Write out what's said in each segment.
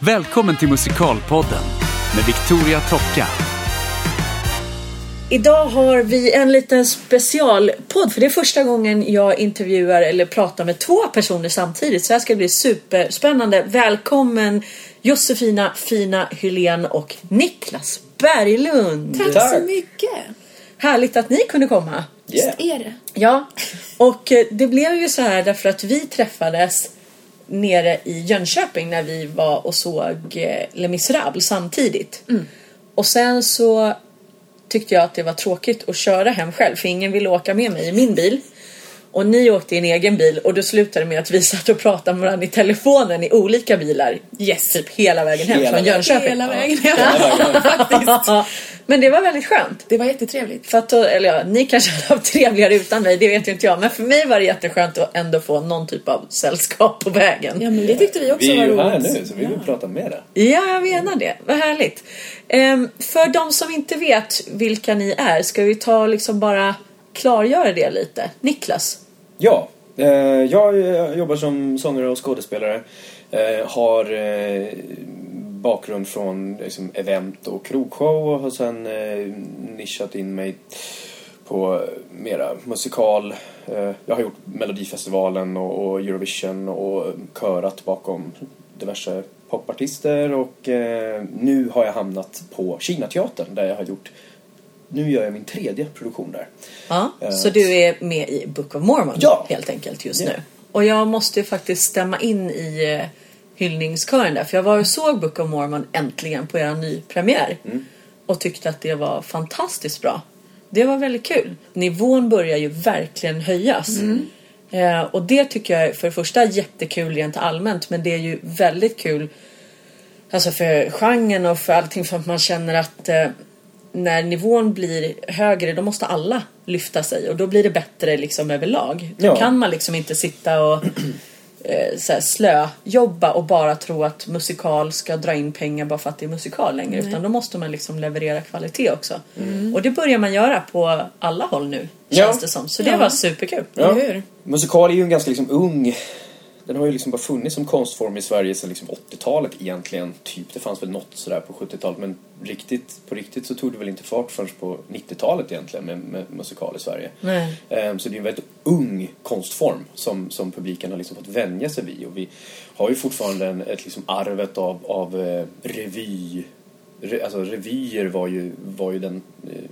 Välkommen till Musikalpodden med Victoria Tocka. Idag har vi en liten specialpodd för det är första gången jag intervjuar eller pratar med två personer samtidigt så här ska det bli superspännande. Välkommen Josefina Fina Hylén och Niklas Berglund. Tack, Tack. så mycket. Härligt att ni kunde komma. Yeah. Är det? Ja, och eh, det blev ju så här därför att vi träffades nere i Jönköping när vi var och såg eh, Les Misérables samtidigt. Och sen så tyckte jag att det var tråkigt att köra hem själv för ingen ville åka med mig i min bil. Och ni åkte i en egen bil och då slutade det med att vi satt och pratade med varandra i telefonen i olika bilar. Yes. Typ hela vägen hem Hela från. Jönköping. Hela vägen hem. Faktiskt. Men det var väldigt skönt. Det var jättetrevligt. För att, eller ja, ni kanske hade haft trevligare utan mig, det vet ju inte jag. Men för mig var det jätteskönt att ändå få någon typ av sällskap på vägen. Ja men det tyckte vi också Vi är ju var här roligt. nu så vi vill prata med dig. Ja, jag menar det. Vad härligt. Ehm, för de som inte vet vilka ni är, ska vi ta liksom bara klargöra det lite? Niklas? Ja, eh, jag eh, jobbar som sångare och skådespelare. Eh, har eh, bakgrund från liksom, event och krogshow och har sen eh, nischat in mig på mera musikal. Eh, jag har gjort Melodifestivalen och, och Eurovision och körat bakom diverse popartister och eh, nu har jag hamnat på Kinateatern där jag har gjort nu gör jag min tredje produktion där. Ja, Eh, så du är med i Book of Mormon Ja. helt enkelt just Ja. nu. Och jag måste ju faktiskt stämma in i eh, hyllningskören där. För jag var och såg Book of Mormon äntligen på er nypremiär. Mm. Och tyckte att det var fantastiskt bra. Det var väldigt kul. Nivån börjar ju verkligen höjas. Mm. Eh, och det tycker jag är för det första jättekul rent allmänt. Men det är ju väldigt kul Alltså för genren och för allting för att man känner att eh, när nivån blir högre då måste alla lyfta sig och då blir det bättre liksom överlag. Då Ja. kan man liksom inte sitta och eh, så här, slö jobba och bara tro att musikal ska dra in pengar bara för att det är musikal längre utan då måste man liksom leverera kvalitet också. Och det börjar man göra på alla håll nu Ja. känns det som. Så det Ja. var superkul. Ja. Musikal är ju en ganska liksom ung... Den har ju liksom bara funnits som konstform i Sverige sedan liksom 80-talet egentligen. Typ, det fanns väl något sådär på 70-talet men riktigt, på riktigt så tog det väl inte fart förrän på 90-talet egentligen med, med musikal i Sverige. Ehm, så det är en väldigt ung konstform som, som publiken har liksom fått vänja sig vid. Och vi har ju fortfarande en, ett liksom arvet av, av eh, revy... Re, alltså revyer var ju, var ju den, eh,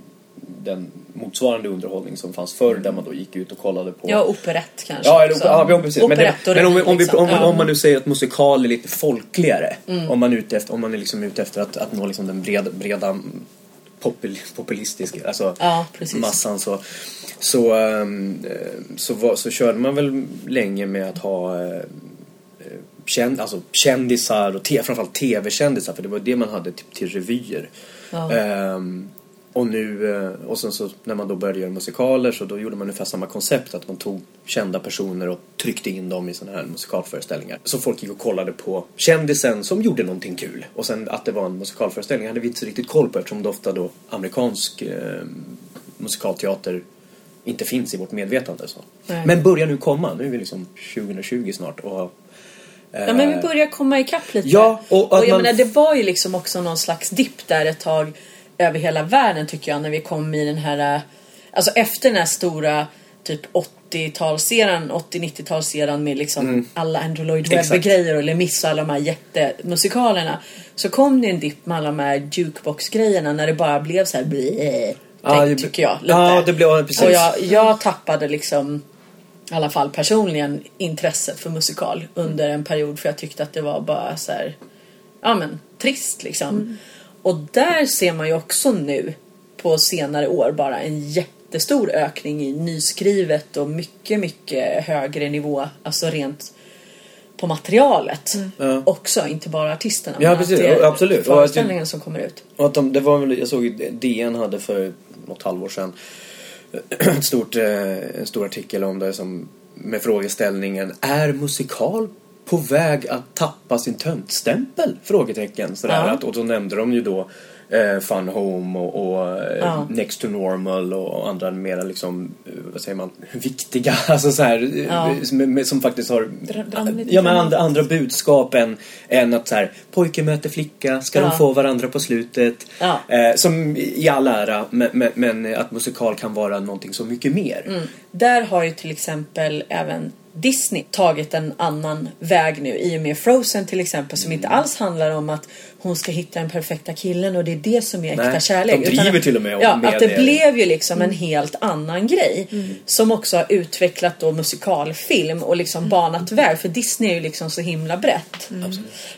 den motsvarande underhållning som fanns förr där man då gick ut och kollade på Ja, operett kanske. Ja, eller, ja, precis. Men, det, Operett men om, vi, om, vi, liksom. om, Ja. om man nu säger att musikal är lite folkligare. Om man är ute efter, om man är liksom ute efter att, att nå liksom den breda, breda mm, popul, populistiska, alltså Ja, massan så, så, eh, så, var, så körde man väl länge med att ha eh, känd, alltså kändisar och te, framförallt tv-kändisar för det var det man hade till, till revyer. Ja. Ehm, och nu, eh, och sen så när man då började göra musikaler så då gjorde man ungefär samma koncept att man tog kända personer och tryckte in dem i sådana här musikalföreställningar. Så folk gick och kollade på kändisen som gjorde någonting kul. Och sen att det var en musikalföreställning hade vi inte så riktigt koll på eftersom det ofta då amerikansk eh, musikalteater inte finns i vårt medvetande. Så. Nej. Men börjar nu komma, nu är vi liksom 2020 snart och Ja men vi börjar komma ikapp lite. Ja, och och, att jag man- menar det var ju liksom också någon slags dipp där ett tag över hela världen tycker jag när vi kom i den här, eh, alltså efter den här stora typ 80-talseran, 80-90-talseran med liksom alla Andrew Lloyd Mm. Webber-grejer och Les Mis och alla de här jättemusikalerna. Så kom det en dipp med alla de här jukebox-grejerna när det bara blev så här bleh, Ja, tycker jag. Lite. Ja, det blev precis. Och jag, jag tappade liksom i alla fall personligen intresset för musikal under en period för jag tyckte att det var bara så här, ja men trist liksom. Och där ser man ju också nu på senare år bara en jättestor ökning i nyskrivet och mycket, mycket högre nivå, alltså rent på materialet Ja. också, inte bara artisterna. Ja, men precis. att det är absolut. Och Föreställningen som kommer ut. Och att de, det var väl, jag såg DN hade för något halvår sedan ett stort, eh, en stor artikel om det som med frågeställningen Är musikal på väg att tappa sin töntstämpel? Frågetecken. Sådär. Ja. Att, och då nämnde de ju då eh, Fun Home och, och eh, Ja. Next to Normal och andra mera liksom, eh, vad säger man, viktiga, alltså så här, eh, Ja. som, som faktiskt har ja, men andra, andra budskap än, än att så här, pojke möter flicka, ska Ja. de få varandra på slutet? Eh, som i all ära, men, men, men att musikal kan vara någonting så mycket mer. Mm. Där har ju till exempel även Disney tagit en annan väg nu i och med Frozen till exempel som Mm. inte alls handlar om att hon ska hitta den perfekta killen och det är det som är äkta Nej, kärlek. de driver till och med ja, med att det det. blev ju liksom en helt annan grej som också har utvecklat då musikalfilm och liksom banat väg för Disney är ju liksom så himla brett.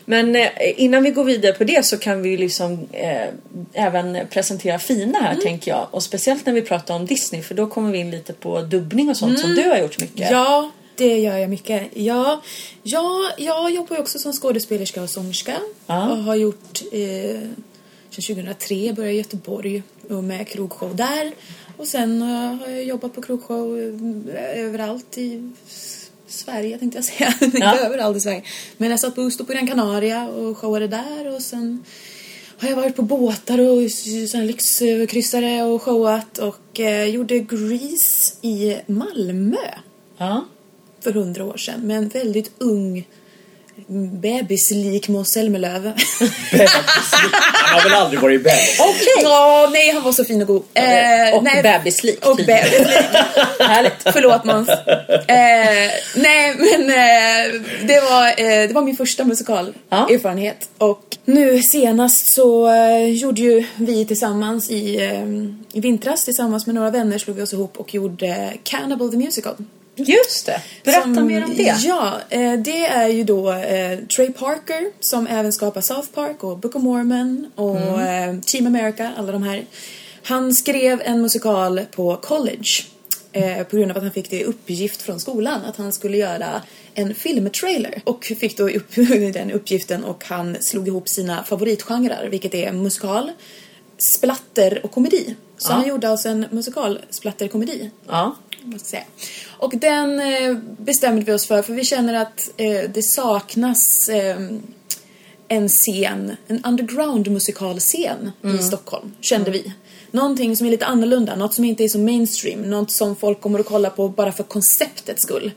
Men eh, innan vi går vidare på det så kan vi ju liksom eh, även presentera Fina här tänker jag och speciellt när vi pratar om Disney för då kommer vi in lite på dubbning och sånt som du har gjort mycket. Ja, det gör jag mycket. Ja, ja, jag jobbar ju också som skådespelerska och sångerska. Ja. Och har gjort eh, sedan 2003 började jag i Göteborg och med krogshow där. Och sen eh, har jag jobbat på krogshow eh, överallt i Sverige tänkte jag säga. Inte Ja. överallt i Sverige. Men jag satt på Usto på Gran Canaria och showade där och sen har jag varit på båtar och lyxkryssare och showat och eh, gjorde Grease i Malmö Ja. För hundra år sedan med en väldigt ung bebislik Måns Zelmerlöw. Han har väl aldrig varit bebis? Okej! Ja, nej, han var så fin och god. Eh, och nej, bebislik. Och bebislik. Härligt. Förlåt Måns. Eh, nej, men eh, det, var, eh, det var min första musikalerfarenhet. Och nu senast så eh, gjorde ju vi tillsammans i, eh, i vintras tillsammans med några vänner slog vi oss ihop och gjorde Cannibal the Musical. Just det. Berätta Som- mer om det. Ja, eh, det är ju då eh, Trey Parker som även skapar South Park och Book of Mormon och Mm. eh, Team America, alla de här. Han skrev en musikal på college på grund av att han fick det uppgift från skolan att han skulle göra en filmtrailer och fick då upp den uppgiften och han slog ihop sina favoritgenrer vilket är musikal, splatter och komedi. Så Ja. han gjorde alltså en musikal splatterkomedi Ja. Måste säga. Och den eh, bestämde vi oss för för vi känner att eh, det saknas eh, en scen, en underground musikalscen i Stockholm, kände vi. Någonting som är lite annorlunda, något som inte är så mainstream, något som folk kommer att kolla på bara för konceptets skull.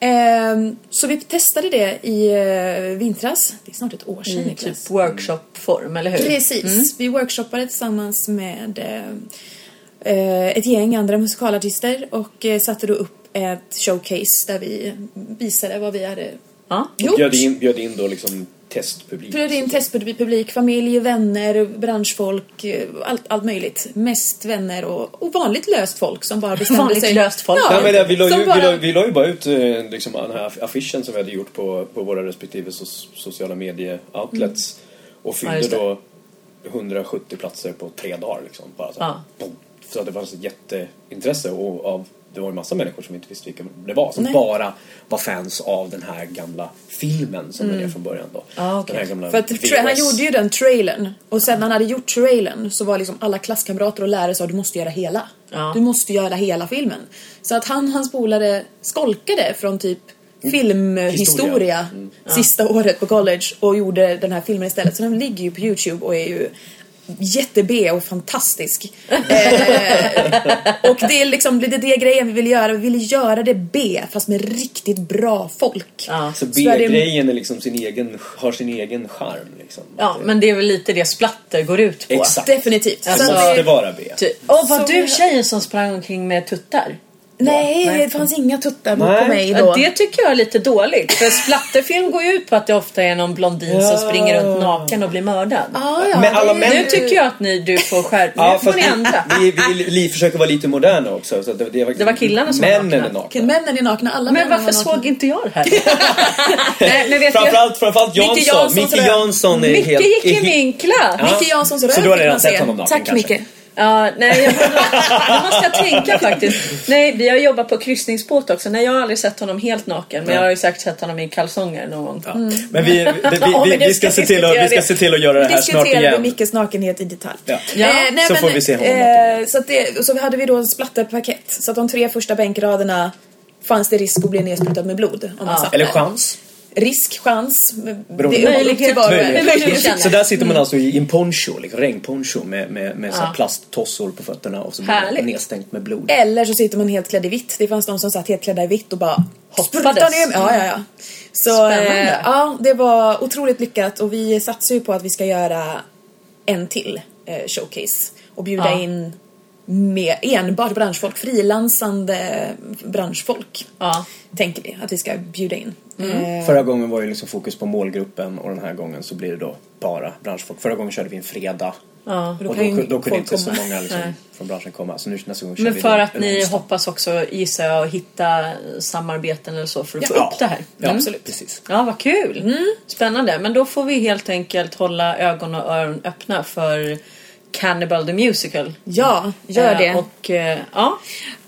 Eh, så vi testade det i eh, vintras, det är snart ett år sedan I typ workshopform, eller hur? Precis. Vi workshoppade tillsammans med ett gäng andra musikalartister och eh, satte då upp ett showcase där vi visade vad vi hade Ja. gjort. Bjöd in, bjöd in då liksom testpublik. Bjöd in testpublik, familj, vänner, branschfolk, eh, allt, allt möjligt. Mest vänner och, och vanligt löst folk som bara bestämde Vanligt sig. löst folk. Ja, men det, vi, la ju, vi, bara- la, vi la ju bara ut eh, liksom, den här affischen som vi hade gjort på, på våra respektive so sociala medie-outlets. Och Ja, fyllde det. då 170 platser på tre dagar. Liksom, bara så, här, Ja. Så att det fanns ett jätteintresse och av, det var ju massa människor som inte visste vilka det var. Som Nej. bara var fans av den här gamla filmen som det är från början då. Här gamla För att han gjorde ju den trailern och sen när han hade gjort trailern så var liksom alla klasskamrater och lärare sa du måste göra hela. Ja. Du måste göra hela filmen. Så att han hans polare skolkade från typ filmhistoria Mm. sista året på college och gjorde den här filmen istället. Så den ligger ju på Youtube och är ju jätte-B och fantastisk. eh, och det är liksom det, är det grejen vi vill göra. Vi vill göra det B fast med riktigt bra folk. Ja. Så är det- B-grejen är liksom sin egen, har sin egen charm. Liksom. Ja, men det är väl lite det splatter går ut på. Exakt. Definitivt. Alltså, Så Det måste det- vara B. Ty- Och var Så- du tjejen som sprang omkring med tuttar? Nej, Nej. det fanns inga tuttar Nej. på mig då. Det tycker jag är lite dåligt. För splatterfilm går ju ut på att det ofta är någon blondin Ja. som springer runt naken och blir mördad. Ah, ja, Men alla män- Nu tycker jag att ni, du får skärpa Ja, får ni ändra. vi, vi, vi försöker vara lite moderna också. Så det, det, faktiskt, Det var killarna som var Männen nakna. är nakna. Männen är nakna, alla Men varför var nakna. såg inte jag det här? Nej, men vet Framförallt, framförallt Jansson. Micke Janssons Micke. Jansson är Micke helt... gick i är- vinkla. Ja. Micke Janssons röv Så du har redan sett se. honom naken, Tack kanske? Micke. Ja, nej, jag, det måste jag tänka faktiskt. Nej, vi har jobbat på kryssningsbåt också. Nej, jag har aldrig sett honom helt naken. Men jag har ju säkert sett honom i kalsonger någon gång. Ja. Men vi, vi, Ja, vi, men vi, vi, ska se till att, vi ska diskutera se till att göra det här snart igen. Mickes nakenhet i detalj. Ja. Ja, så får vi se honom eh, så, att det, så hade vi då en splatterpaket. Så att de tre första bänkraderna fanns det risk att bli nedsprutad med blod. Om man Ja. Eller där. chans. Risk, chans. Beroende Det. Möjlighet. Känner. Så där sitter man alltså i en poncho, liksom, regnponcho med, med, med Ja. plasttossor på fötterna och så nedstänkt med blod. Eller så sitter man helt klädd i vitt. Det fanns de som satt helt klädda i vitt och bara Hoppades. ner. Ja, ja, ja. Så Spännande. eh, ja, det var otroligt lyckat och vi satsar ju på att vi ska göra en till eh, showcase och bjuda Ja. in med enbart branschfolk, frilansande branschfolk. Ja. Tänker vi att vi ska bjuda in. Eh, Förra gången var ju liksom fokus på målgruppen och den här gången så blir det då bara branschfolk. Förra gången körde vi en fredag. Ja. Och Och då, då, kunde inte så komma. många liksom, från branschen komma. Så nu nästa gång Men för att ni onsdag. hoppas också, gissar jag, att hitta samarbeten eller så för att få Ja. upp det här. Ja, Mm. absolut. Precis. Ja, vad kul! Mm. Spännande. Men då får vi helt enkelt hålla ögon och öron öppna för Cannibal the Musical. Ja, gör Eh, det. Och eh, ja,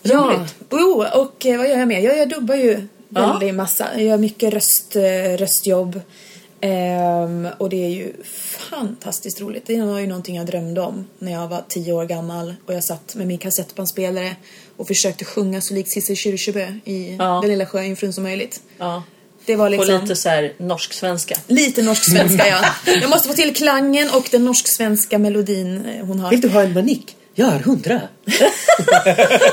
Ja, roligt. jo, och eh, vad gör jag mer? Jag, jag dubbar ju Ja. Väldigt massa. Jag gör mycket röst, eh, röstjobb. Ehm, och det är ju fantastiskt roligt. Det var ju någonting jag drömde om när jag var tio år gammal och jag satt med min kassettbandspelare och försökte sjunga så likt Sissel Kyrkjebø i Ja. Den lilla sjöjungfrun som möjligt. Ja. Det var På liksom lite så här norsk-svenska. lite norsk-svenska ja. Jag måste få till klangen och den norsk-svenska melodin eh, hon har. Vill du ha en manik? Jag har hundra.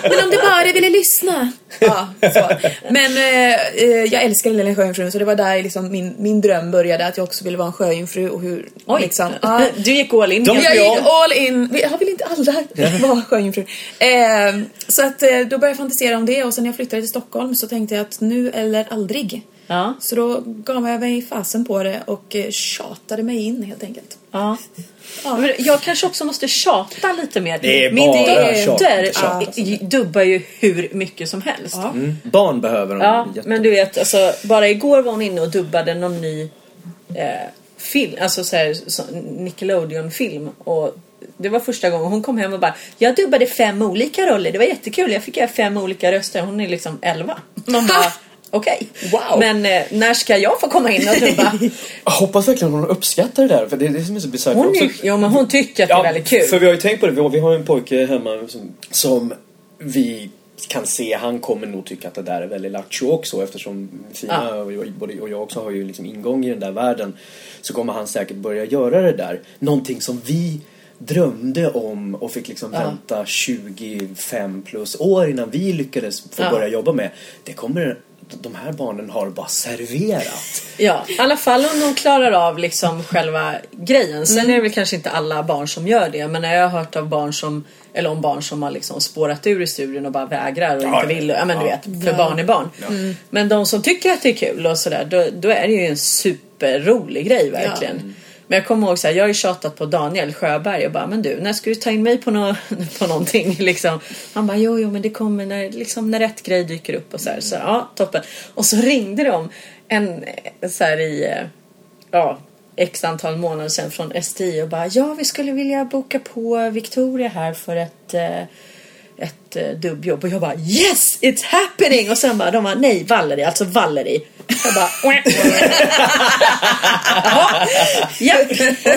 Men om du bara ville lyssna. Ja, så. Men eh, eh, jag älskar den lilla sjöjungfrun så det var där liksom min, min dröm började att jag också ville vara en sjöjungfru och hur Oj, liksom. Ja, du gick all in. De- jag gick all in. Jag vill inte alla vara sjöjungfru. Eh, så att eh, då började jag fantisera om det och sen när jag flyttade till Stockholm så tänkte jag att nu eller aldrig. Ja. Så då gav jag mig fasen på det och eh, tjatade mig in helt enkelt. Ja. Men Jag kanske också måste tjata lite mer. Det är Min dotter ja, dubbar ju hur mycket som helst. Ja. Mm. Barn behöver dem Ja, jätte- men du vet, alltså, bara igår var hon inne och dubbade någon ny eh, film, alltså så här, så, Nickelodeon-film. Och det var första gången hon kom hem och bara Jag dubbade fem olika roller, det var jättekul. Jag fick göra fem olika röster. Hon är liksom elva. Man bara, okej. Wow. Men eh, när ska jag få komma in och dubba? Jag hoppas verkligen hon uppskattar det där för det är det som är så bisarrt. Hon, Också- ja, men hon tycker att det är väldigt kul. För vi har ju tänkt på det. Vi har, vi har en pojke hemma som, som vi kan se, han kommer nog tycka att det där är väldigt lattjo också eftersom Fina Ja. och, jag, både, och jag också har ju liksom ingång i den där världen. Så kommer han säkert börja göra det där. Någonting som vi drömde om och fick liksom Ja. vänta 25 plus år innan vi lyckades få Ja. börja jobba med. Det kommer de här barnen har bara serverat. Ja, i alla fall om de klarar av liksom själva grejen. Sen är det väl kanske inte alla barn som gör det. Men när jag har hört av barn som, eller om barn som har liksom spårat ur i studien och bara vägrar och Ja, inte vill. Ja men du ja. vet, för barn är barn. Men de som tycker att det är kul och sådär, då, då är det ju en superrolig grej verkligen. Men jag kommer ihåg så här, jag har ju tjatat på Daniel Sjöberg och bara, men du, när ska du ta in mig på, no på någonting liksom? Han bara, jo, jo, men det kommer när, liksom, när rätt grej dyker upp och så här. Så ja, toppen. Och så ringde de en, så här i, eh, ja, x antal månader sedan från STI och bara, ja, vi skulle vilja boka på Victoria här för ett eh, ett ett eh, dubbjobb och jag bara yes it's happening och sen bara de bara nej Valerie alltså Valerie jag bara ja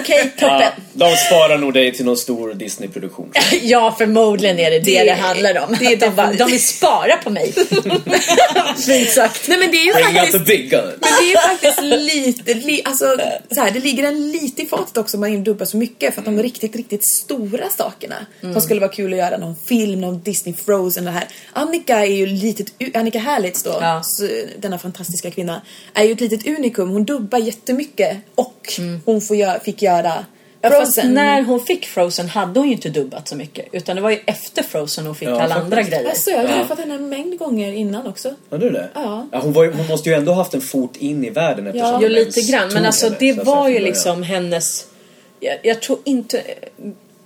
okej toppen Ja, de sparar nog dig till någon stor Disney-produktion. Ja, förmodligen är det det det, Det- handlar om. det är de, bara, de vill spara på mig. Fint sagt. Nej men det är ju Bring out faktiskt the big gun. Men det är ju faktiskt lite, li, alltså så här, det ligger en lite i fatet också om man inte dubbar så mycket för att de riktigt, riktigt stora sakerna som skulle vara kul att göra, någon film, någon Disney Frozen det här. Annika är ju litet, Annika Härlitz då, Ja. så, denna fantastiska kvinna, är ju ett litet unikum. Hon dubbar jättemycket och hon får gö- fick göra Ja, fast Frozen. när hon fick Frozen hade hon ju inte dubbat så mycket. Utan det var ju efter Frozen hon fick Ja, alla faktiskt. andra grejer. Alltså, jag har träffat henne en mängd gånger innan också. Har du det? Ja. hon, var, hon måste ju ändå haft en fot in i världen eftersom Ja. Jo, lite grann. Men alltså det var ju liksom hennes... Jag, jag tror inte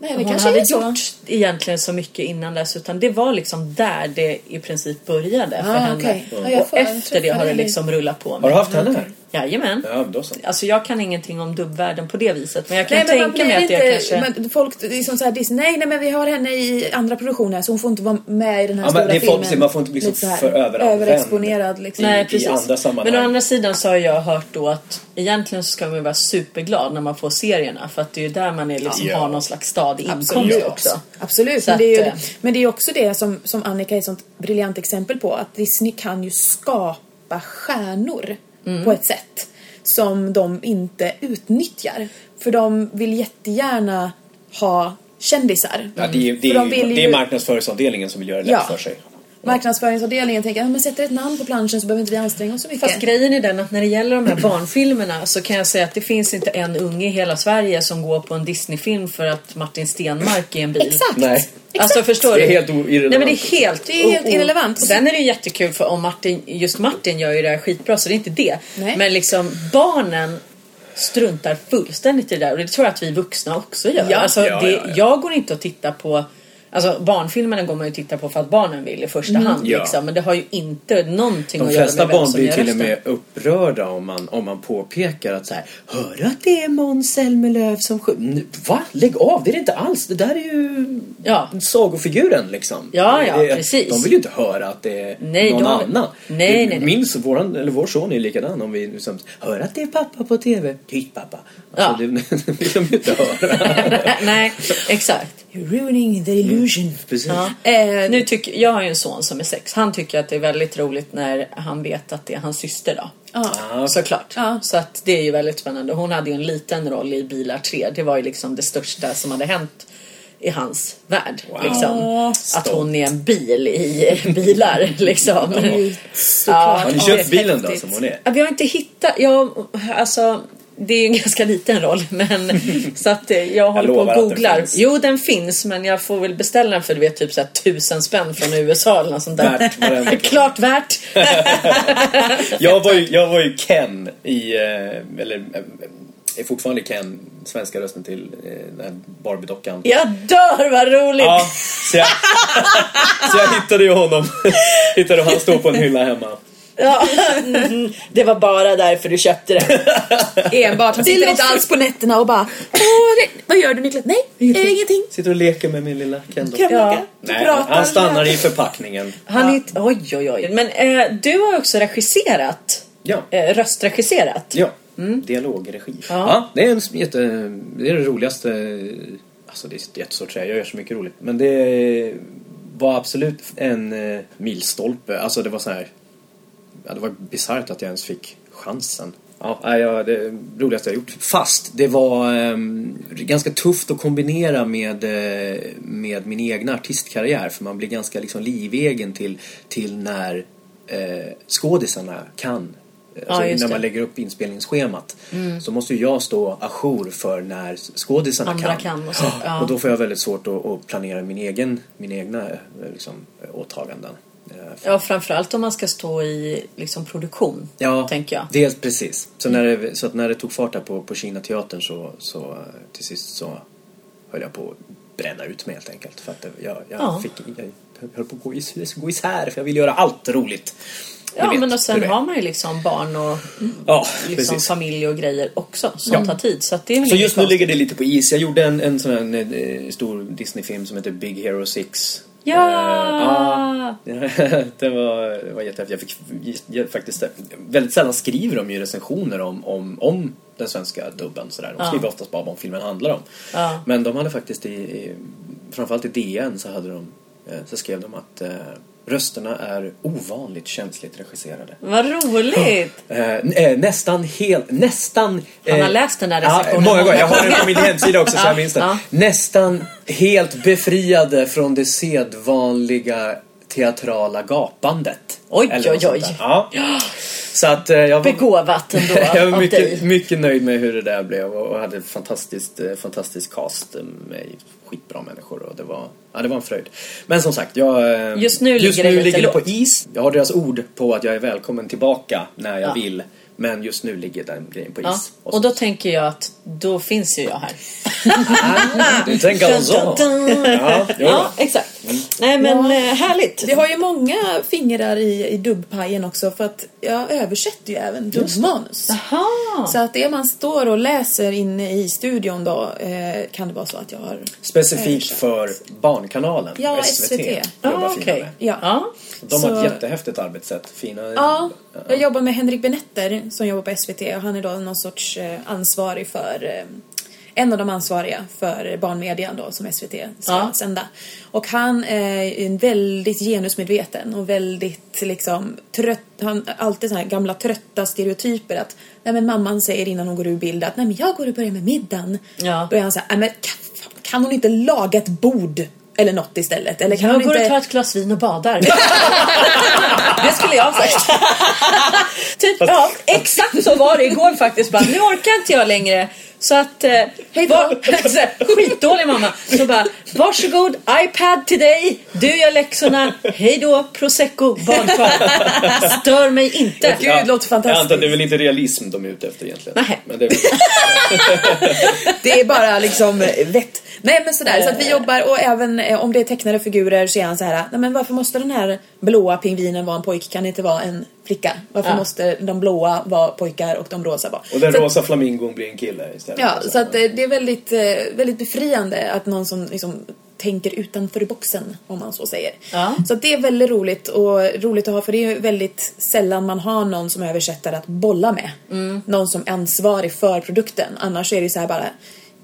Nej, det hon kanske hade är så. gjort egentligen så mycket innan dess. Utan det var liksom där det i princip började för Ah, henne. okej. Ja, jag och efter det har det liksom rullat på. Har du haft henne här? Jajamän. Ja, men då så. Alltså jag kan ingenting om dubbvärlden på det viset. Men jag kan Nej men tänka mig att inte, kanske... men folk, det är som så här Disney, nej nej men vi har henne i andra produktioner så hon får inte vara med i den här Ja, men stora det får- filmen. man får inte bli så Lite här för överanvänd. Överexponerad liksom. Nej i precis. andra sammanhang. Men å andra sidan så har jag hört då att egentligen så ska man vara superglad när man får serierna. För att det är ju där man är liksom Ja. har någon slags stadig inkomst Absolut. också. Absolut, Så men det, är ju, att, eh, men det är ju också det som, som Annika är ett sånt briljant exempel på. Att Disney kan ju skapa stjärnor på ett sätt som de inte utnyttjar. För de vill jättegärna ha kändisar. Ja, det, är, det, För de är, vill det ju- är marknadsföringsavdelningen som vill göra det lätt Ja. för sig. Marknadsföringsavdelningen tänker att men sätter ett namn på planschen så behöver inte vi anstränga oss så mycket. Fast grejen är den att när det gäller de här barnfilmerna så kan jag säga att det finns inte en unge i hela Sverige som går på en Disneyfilm för att Martin Stenmark är en bil. Exakt! Nej. Alltså förstår Det är du? helt irrelevant. Nej men det är helt, Det är helt irrelevant. Sen är det ju jättekul för om Martin, just Martin gör ju det här skitbra så det är inte det. Nej. Men liksom barnen struntar fullständigt i det där och det tror jag att vi vuxna också gör. Ja. Alltså, Ja, det, ja, ja. Jag går inte och tittar på Alltså barnfilmerna går man ju och tittar på för att barnen vill i första hand Ja. liksom. Men det har ju inte någonting De att göra flesta med vem barn som blir gör till och med upprörda om man, om man påpekar att så här, Hör du att det är Måns Zelmerlöw som sjunger? Va? Lägg av, det är det inte alls. Det där är ju Ja. sagofiguren liksom. Ja, ja, det, precis. De vill ju inte höra att det är Nej, någon de- annan. Nej, nej, nej. Minns våran, eller vår son är likadan om vi liksom, hör att det är pappa på TV. Tyst pappa. Ja. Alltså, det vill de ju inte höra. Nej, exakt. You're ruining the illusion. Precis. Ja. Eh, Nu tycker, jag har ju en son som är sex. Han tycker att det är väldigt roligt när han vet att det är hans syster då. ja. Såklart. Ja. Så att det är ju väldigt spännande. Hon hade ju en liten roll i Bilar 3. Det var ju liksom det största som hade hänt i hans värld. Liksom. Att hon är en bil i bilar liksom. Såklart. Har ni Ja, köpt bilen då som hon är? Ja, Vi har inte hittat, jag, alltså det är ju en ganska liten roll men så att eh, jag håller på lovar och den googlar. finns. Jo den finns men jag får väl beställa den för du vet typ så här, tusen spänn från USA eller något sånt där. Värt. Klart värt. Jag var ju, jag var ju Ken i, eh, eller eh, är fortfarande Ken, svenska rösten till den här Barbie-dockan. Jag dör vad roligt! Ja, så jag, så jag hittade ju honom. hittade han stå på en hylla hemma. Ja. Mm, det var bara därför du köpte det. Enbart. Han Det sitter inte alls på nätterna och bara vad gör du Niklas? Nej, ingenting. ingenting. Sitter och leker med min lilla Ken då. Kan Ja. Nej, han stannar i förpackningen. Han är, oj oj oj. Men eh, du har också regisserat. Ja. Eh, röstregisserat. Ja, dialogregi. Ja. Ja. det är en jätte, det är det roligaste, alltså det är jättesvårt att säga, jag gör så mycket roligt. Men det var absolut en eh, milstolpe, alltså det var så här, ja, det var bisarrt att jag ens fick chansen. Ja, ja, det roligaste jag gjort. Fast det var ehm, ganska tufft att kombinera med, eh, med min egna artistkarriär för man blir ganska liksom livegen till, till när eh, skådisarna kan Alltså just när det. man lägger upp inspelningsschemat så måste ju jag stå ajour för när skådisarna Andra kan. kan och så, ja. Och då får jag väldigt svårt att, att planera min egen, min egna eh, liksom, åtaganden. Eh, Ja, framförallt om man ska stå i liksom, produktion, Ja, tänker jag. Dels precis. Så, när det, så att när det tog fart där på, på Kina-teatern så, så till sist så höll jag på att bränna ut mig helt enkelt. För att jag, jag, Ja. fick, jag höll på att gå, is, gå isär för jag ville göra allt roligt. Ja, men och sen har man ju liksom barn och Ja, liksom precis. familj och grejer också som Ja. tar tid. Så, det är Så just nu ligger det lite på is. Jag gjorde en, en sån här en, eh, stor Disney-film som heter Big Hero 6. Ja! det var, det var jättehäftigt. Jag fick faktiskt, väldigt sällan skriver de ju recensioner om, om, om den svenska dubben. Sådär. De Ja. skriver oftast bara vad filmen handlar om. Ja. Men de hade faktiskt i, i framförallt i DN så hade de eh, så skrev de att eh, rösterna är ovanligt känsligt regisserade. Vad roligt! Eh, eh, nästan helt, nästan... Han har eh, läst den där Ja, recensionen många gånger. Jag har den på min hemsida också så Ja, jag minns ja. Nästan helt befriade från det sedvanliga teatrala gapandet. Oj, Eller oj, oj. Ja. Så att eh, jag var, Begåvat ändå jag var mycket, mycket nöjd med hur det där blev och hade fantastiskt, eh, fantastisk cast med skitbra människor och det var, ja, det var en fröjd. Men som sagt, jag, eh, Just nu just ligger det nu lite ligger det på is. Jag har deras ord på att jag är välkommen tillbaka när jag Ja. vill. Men just nu ligger den grejen på is. Ja. Och då tänker jag att då finns ju jag här. Du tänker så? Ja. Ja, exakt. Nej men Ja. eh, härligt. Det har ju många fingrar i, i dubbpajen också för att jag översätter ju även dubbmanus. Så att det man står och läser inne i studion då eh, kan det vara så att jag har Specifikt översatt. för Barnkanalen, Ja, SVT. SVT. okej. med. Ja. De har Så- ett jättehäftigt arbetssätt. Fina... Ja, jag jobbar med Henrik Benetter som jobbar på SVT och han är då någon sorts eh, ansvarig för en av de ansvariga för barnmedian då som SVT ska Ja. sända. Och han är en väldigt genusmedveten och väldigt liksom trött, han har alltid så här gamla trötta stereotyper att nej men mamman säger innan hon går ur bild att nej men jag går och börjar med middagen. Ja. Då är han så här, nej men kan, kan hon inte laga ett bord eller något istället? Eller kan Jag går inte... och tar ett glas vin och badar. det skulle jag ha sagt. typ, ja, exakt så var det igår faktiskt. Bara, nu orkar inte jag längre. Så att, eh, Hej då. skitdålig mamma. Så bara, varsågod, iPad till dig. Du gör läxorna. Hej då, prosecco, badkar. Stör mig inte. Gud, det låter fantastiskt. Jag antar att det är väl inte realism de är ute efter egentligen. Nej. Men det är väl... Det är bara liksom vett. Nej men sådär, så att vi jobbar och även eh, om det är tecknade figurer så är han så här, nej men varför måste den här blåa pingvinen vara en pojk? Kan det inte vara en flicka? Varför Ja. måste de blåa vara pojkar och de rosa vara? Och den Så att- rosa flamingon blir en kille istället. Ja, så att eh, det är väldigt, eh, väldigt befriande att någon som liksom tänker utanför boxen, om man så säger. Ja. Så att det är väldigt roligt och roligt att ha för det är ju väldigt sällan man har någon som översättare att bolla med. Någon som är ansvarig för produkten. Annars är det ju så här bara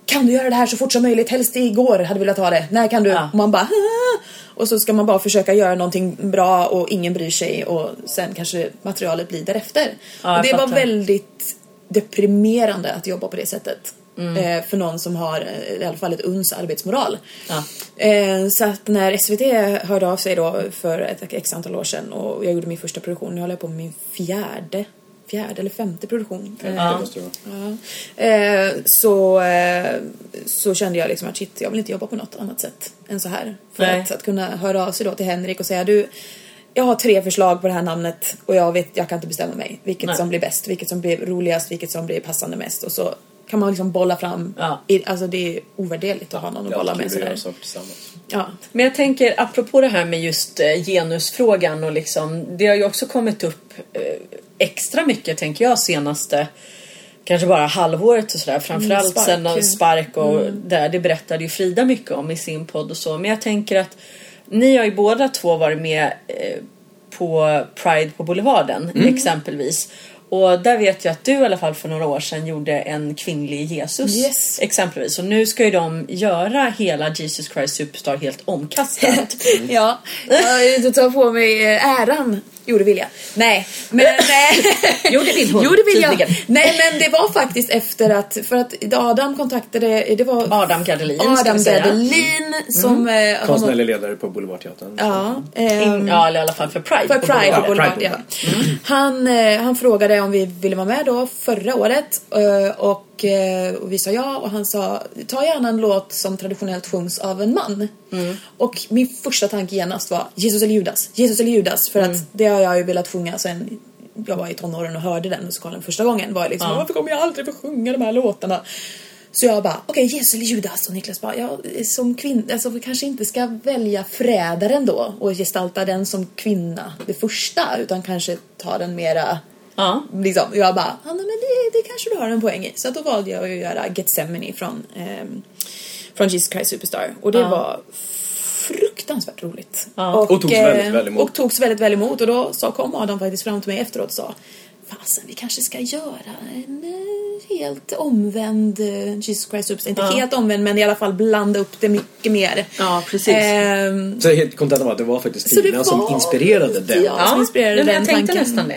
kan du göra det här så fort som möjligt? Helst igår hade velat ha det. När kan du? Ja. Och man bara "Ah." Och så ska man bara försöka göra någonting bra och ingen bryr sig och sen kanske materialet blir därefter. Ja, och det var fattar. väldigt deprimerande att jobba på det sättet. Mm. Eh, för någon som har eh, i alla fall ett uns arbetsmoral. Ja. Eh, så att när SVT hörde av sig då för ett x antal år sedan och jag gjorde min första produktion, nu håller jag på med min fjärde fjärde eller femte produktion. Eh. Ja. Eh, så, eh, så kände jag liksom att shit, jag vill inte jobba på något annat sätt än så här. För att, att kunna höra av sig då till Henrik och säga du, jag har tre förslag på det här namnet och jag vet, jag kan inte bestämma mig. Vilket Nej. som blir bäst, vilket som blir roligast, vilket som blir passande mest. Och så kan man liksom bolla fram, Ja. i, alltså det är ovärderligt att ha någon att bolla med sådär. Ja. Men jag tänker apropå det här med just eh, genusfrågan och liksom det har ju också kommit upp eh, extra mycket tänker jag senaste kanske bara halvåret och sådär framförallt Spark, sen. Spark och där det berättade ju Frida mycket om i sin podd och så men jag tänker att ni har ju båda två varit med eh, på Pride på Boulevarden exempelvis och där vet jag att du i alla fall för några år sedan gjorde en kvinnlig Jesus Yes. exempelvis och nu ska ju de göra hela Jesus Christ Superstar helt omkastat. Ja, jag tar på mig eh, äran. Jo, det vill jag. Nej, men... Nej. Jo, det vill hon, Jo, det vill jag. Nej, men det var faktiskt efter att... För att Adam kontaktade... Det var Adam Gardelin Adam säga. Mm. Gardelin som... eh, har Konstnärlig ledare på Boulevardteatern. Ja, In, ja, eller i alla fall för Pride. för på Pride på Boulevard, Pride ja. på Han, eh, han frågade om vi ville vara med då förra året eh, och, eh, och vi sa ja och han sa ta gärna en låt som traditionellt sjungs av en man. Och min första tanke genast var Jesus eller Judas, Jesus eller Judas för att det har jag ju velat sjunga sen jag var i tonåren och hörde den musikalen första gången var jag liksom Ja. varför kommer jag aldrig få sjunga de här låtarna? Så jag bara, okej Jesus eller Judas och Niklas bara, ja som kvinna, alltså vi kanske inte ska välja förrädaren då och gestalta den som kvinna det första utan kanske ta den mera Ja. Liksom, jag bara, ja, men det, det kanske du har en poäng i. Så att då valde jag att göra Gethsemane från, ehm, från Jesus Christ Superstar. Och det Ja. var fruktansvärt roligt. Ja. Och togs eh, väldigt väl emot. Och togs väldigt väl emot. Och då sa, kom Adam faktiskt fram till mig efteråt och sa Fasen, vi kanske ska göra en eh, helt omvänd eh, Jesus Christ Superstar. Inte Ja. helt omvänd, men i alla fall blanda upp det mycket mer. Ja, precis. Ehm, Så helt kontentan var att det var faktiskt Tina som var inspirerade den. Ja. som inspirerade men den jag tänkte tanken. nästan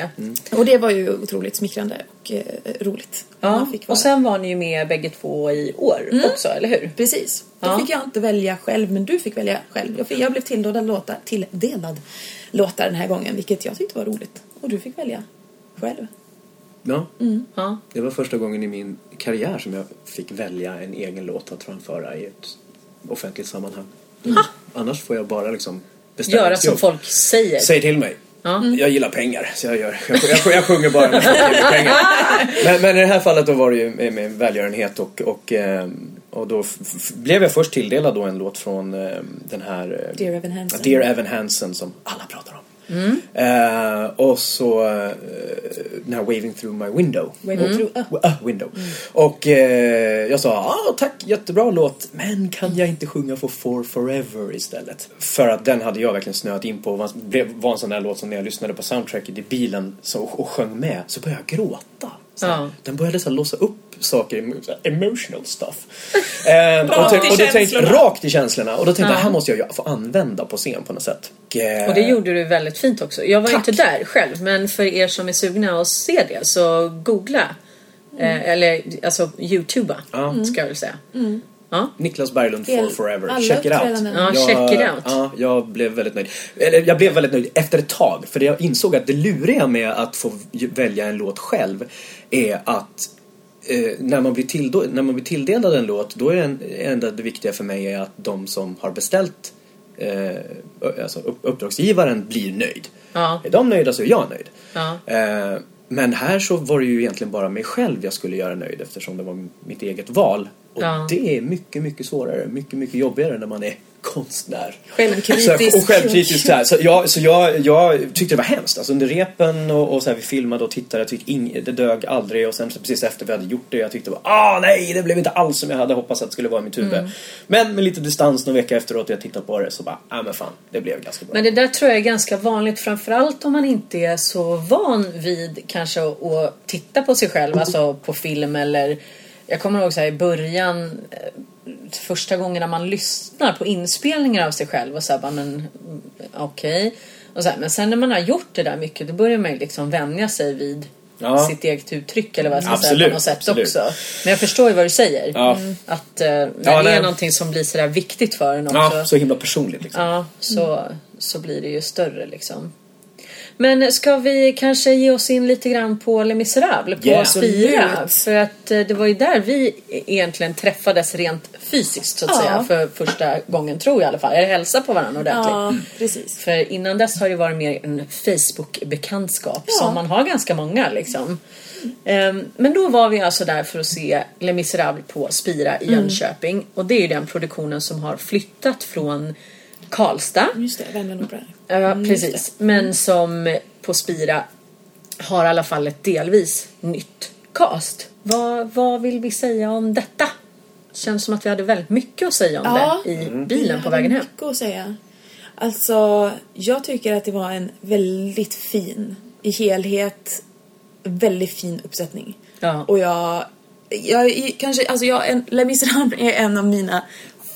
det. och det var ju otroligt smickrande och eh, roligt. Ja. Och sen var ni ju med bägge två i år också, eller hur? Precis. Då Ja. fick jag inte välja själv, men du fick välja själv. Jag, fick, jag blev tilldelad låtar, tilldelad låtar den här gången, vilket jag tyckte var roligt. Och du fick välja själv. Ja. Ja. Det var första gången i min karriär som jag fick välja en egen låt att framföra i ett offentligt sammanhang. Annars får jag bara liksom bestämma Göra som folk säger. Säg till mig. Ja. Jag gillar pengar, så jag, gör, jag, jag, jag sjunger bara när ger mig pengar. Men, men i det här fallet då var det ju med, med välgörenhet och, och, ehm, och då f- f- blev jag först tilldelad då en låt från ehm, den här eh, Dear Evan Hansen. Dear Evan Hansen som alla pratar om. Eh, och så eh, den här Waving through my window. Waving through a- W- a window. Och eh, jag sa ah, tack, jättebra låt. Men kan jag inte sjunga för For Forever istället? För att den hade jag verkligen snöat in på. Det var en sån där låt som när jag lyssnade på soundtracket i bilen och sjöng med så började jag gråta. Ja. Den började så här, låsa upp saker, så här, emotional stuff. Ehm, och, tänk- i och då tänkte, rakt i känslorna. Och då tänkte jag, Ja. det här måste jag ju få använda på scen på något sätt. Och, eh, Och det gjorde du väldigt fint också. Jag var Tack. inte där själv men för er som är sugna att se det så googla. Eh, eller alltså youtuba Ja. ska jag väl säga. Ja. Niklas Berglund for forever. alla check it out. Ja, jag, check it out. Ja, jag blev väldigt nöjd. Eller jag blev väldigt nöjd efter ett tag. För jag insåg att det luriga med att få välja en låt själv är att eh, när, man blir tilldo- när man blir tilldelad en låt då är det en, enda det viktiga för mig är att de som har beställt eh, alltså upp, uppdragsgivaren blir nöjd. Ja. Är de nöjda så är jag nöjd. Ja. Eh, men här så var det ju egentligen bara mig själv jag skulle göra nöjd eftersom det var mitt eget val. Och Ja. det är mycket, mycket svårare, mycket, mycket jobbigare när man är konstnär. Självkritisk. Så, och självkritisk så här. Så, jag, så jag, jag tyckte det var hemskt. Alltså under repen och, och så här, vi filmade och tittade. Jag tyckte ing, det dög aldrig. Och sen precis efter vi hade gjort det. Jag tyckte bara, ah nej, det blev inte alls som jag hade hoppats att det skulle vara i mitt huvud. Mm. Men med lite distans någon vecka efteråt och jag tittat på det så bara, ah men fan, det blev ganska bra. Men det där tror jag är ganska vanligt framförallt om man inte är så van vid kanske att titta på sig själv, alltså på film eller jag kommer ihåg så här i början eh, första gången när man lyssnar på inspelningar av sig själv och så här, bara, men mm, okej. Och så här, Men sen när man har gjort det där mycket då börjar man ju liksom vänja sig vid Ja. sitt eget uttryck eller vad jag ska säga Absolut, på något sätt absolut. också. Men jag förstår ju vad du säger. Ja. Att eh, när Ja, det är någonting som blir sådär viktigt för en också. Ja, så himla personligt liksom. Ja, så, så blir det ju större liksom. Men ska vi kanske ge oss in lite grann på Les Misérables på Yeah. Spira? För att eh, det var ju där vi egentligen träffades rent fysiskt så att Ja. säga för första gången tror jag i alla fall. Eller hälsa på varandra ordentligt. Ja, precis. För innan dess har det varit mer en Facebook-bekantskap Ja. som man har ganska många liksom. Ehm, Men då var vi alltså där för att se Les Misérables på Spira i Jönköping. Och det är ju den produktionen som har flyttat från Karlstad. Just det, Värmland Opera. Ja, Mm, precis. Men som på Spira har i alla fall ett delvis nytt cast. Vad, vad vill vi säga om detta? Känns som att vi hade väldigt mycket att säga om Ja. det i Mm. bilen på hade vägen hem. mycket att säga. Alltså, jag tycker att det var en väldigt fin, i helhet, väldigt fin uppsättning. Ja. Och jag, jag kanske, alltså jag, en, Les Misérables är en av mina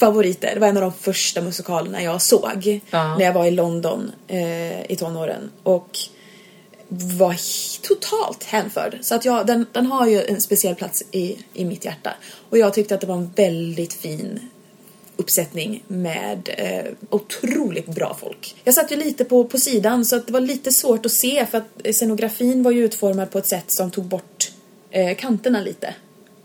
favoriter. Det var en av de första musikalerna jag såg Ja. när jag var i London eh, i tonåren. Och var totalt hänförd. Så att jag, den, den har ju en speciell plats i, i mitt hjärta. Och jag tyckte att det var en väldigt fin uppsättning med eh, otroligt bra folk. Jag satt ju lite på, på sidan så att det var lite svårt att se för att scenografin var ju utformad på ett sätt som tog bort eh, kanterna lite.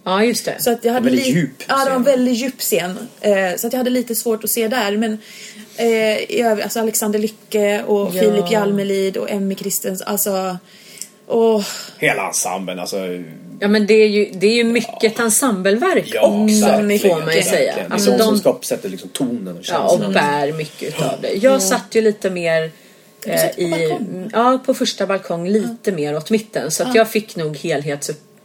Ja, just det. Så att jag hade väldigt li- djup Ja, det var en väldigt djup scen. Eh, så att jag hade lite svårt att se där. Men eh, alltså Alexander Lycke och Ja. Filip Jalmelid och Emmy Kristens. Alltså... Åh, Hela ensemblen, alltså. Ja men det är ju, det är ju mycket ensembleverk Ja, också får man ju säga. verkligen. Alltså det är de som de, skapar, sätter liksom tonen och ja, och känslan. bär mycket utav det. Jag satt ju lite mer eh, på i, balkong? ja på första balkong lite mer åt mitten så att jag fick nog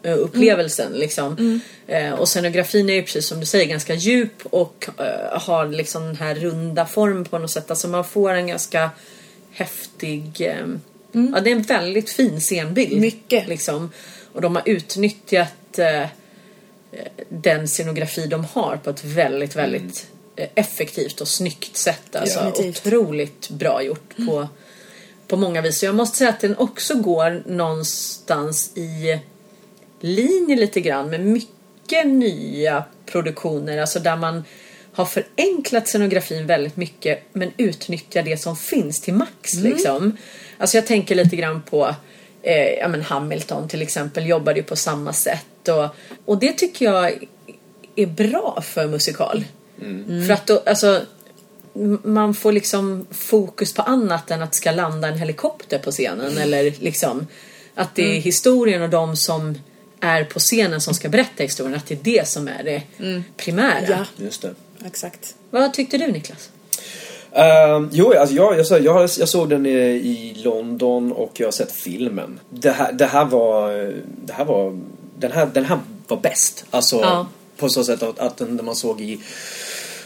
helhetsupplevelsen Mm. liksom. Eh, och scenografin är ju precis som du säger ganska djup och eh, har liksom den här runda form på något sätt. Alltså man får en ganska häftig eh, Ja, det är en väldigt fin scenbild. Mycket. Liksom. Och de har utnyttjat eh, den scenografi de har på ett väldigt, väldigt eh, effektivt och snyggt sätt. Alltså, Definitivt. otroligt bra gjort på, på många vis. Så jag måste säga att den också går någonstans i linje lite grann med mycket nya produktioner. Alltså där man har förenklat scenografin väldigt mycket men utnyttjar det som finns till max. Liksom. Alltså jag tänker lite grann på eh, ja, men Hamilton till exempel jobbade ju på samma sätt. Och, och det tycker jag är bra för musikal. För att då, alltså man får liksom fokus på annat än att det ska landa en helikopter på scenen eller liksom att det är historien och de som är på scenen som ska berätta historien, att det är det som är det primära. ja, Just det. exakt. Vad tyckte du Niklas? Ehm, jo, alltså jag, jag, sa- jag, jag såg den i, i London och jag har sett filmen. Det här, det här var... Det här var den, här, den här var bäst. Alltså Ja. på så sätt att, att den man såg i...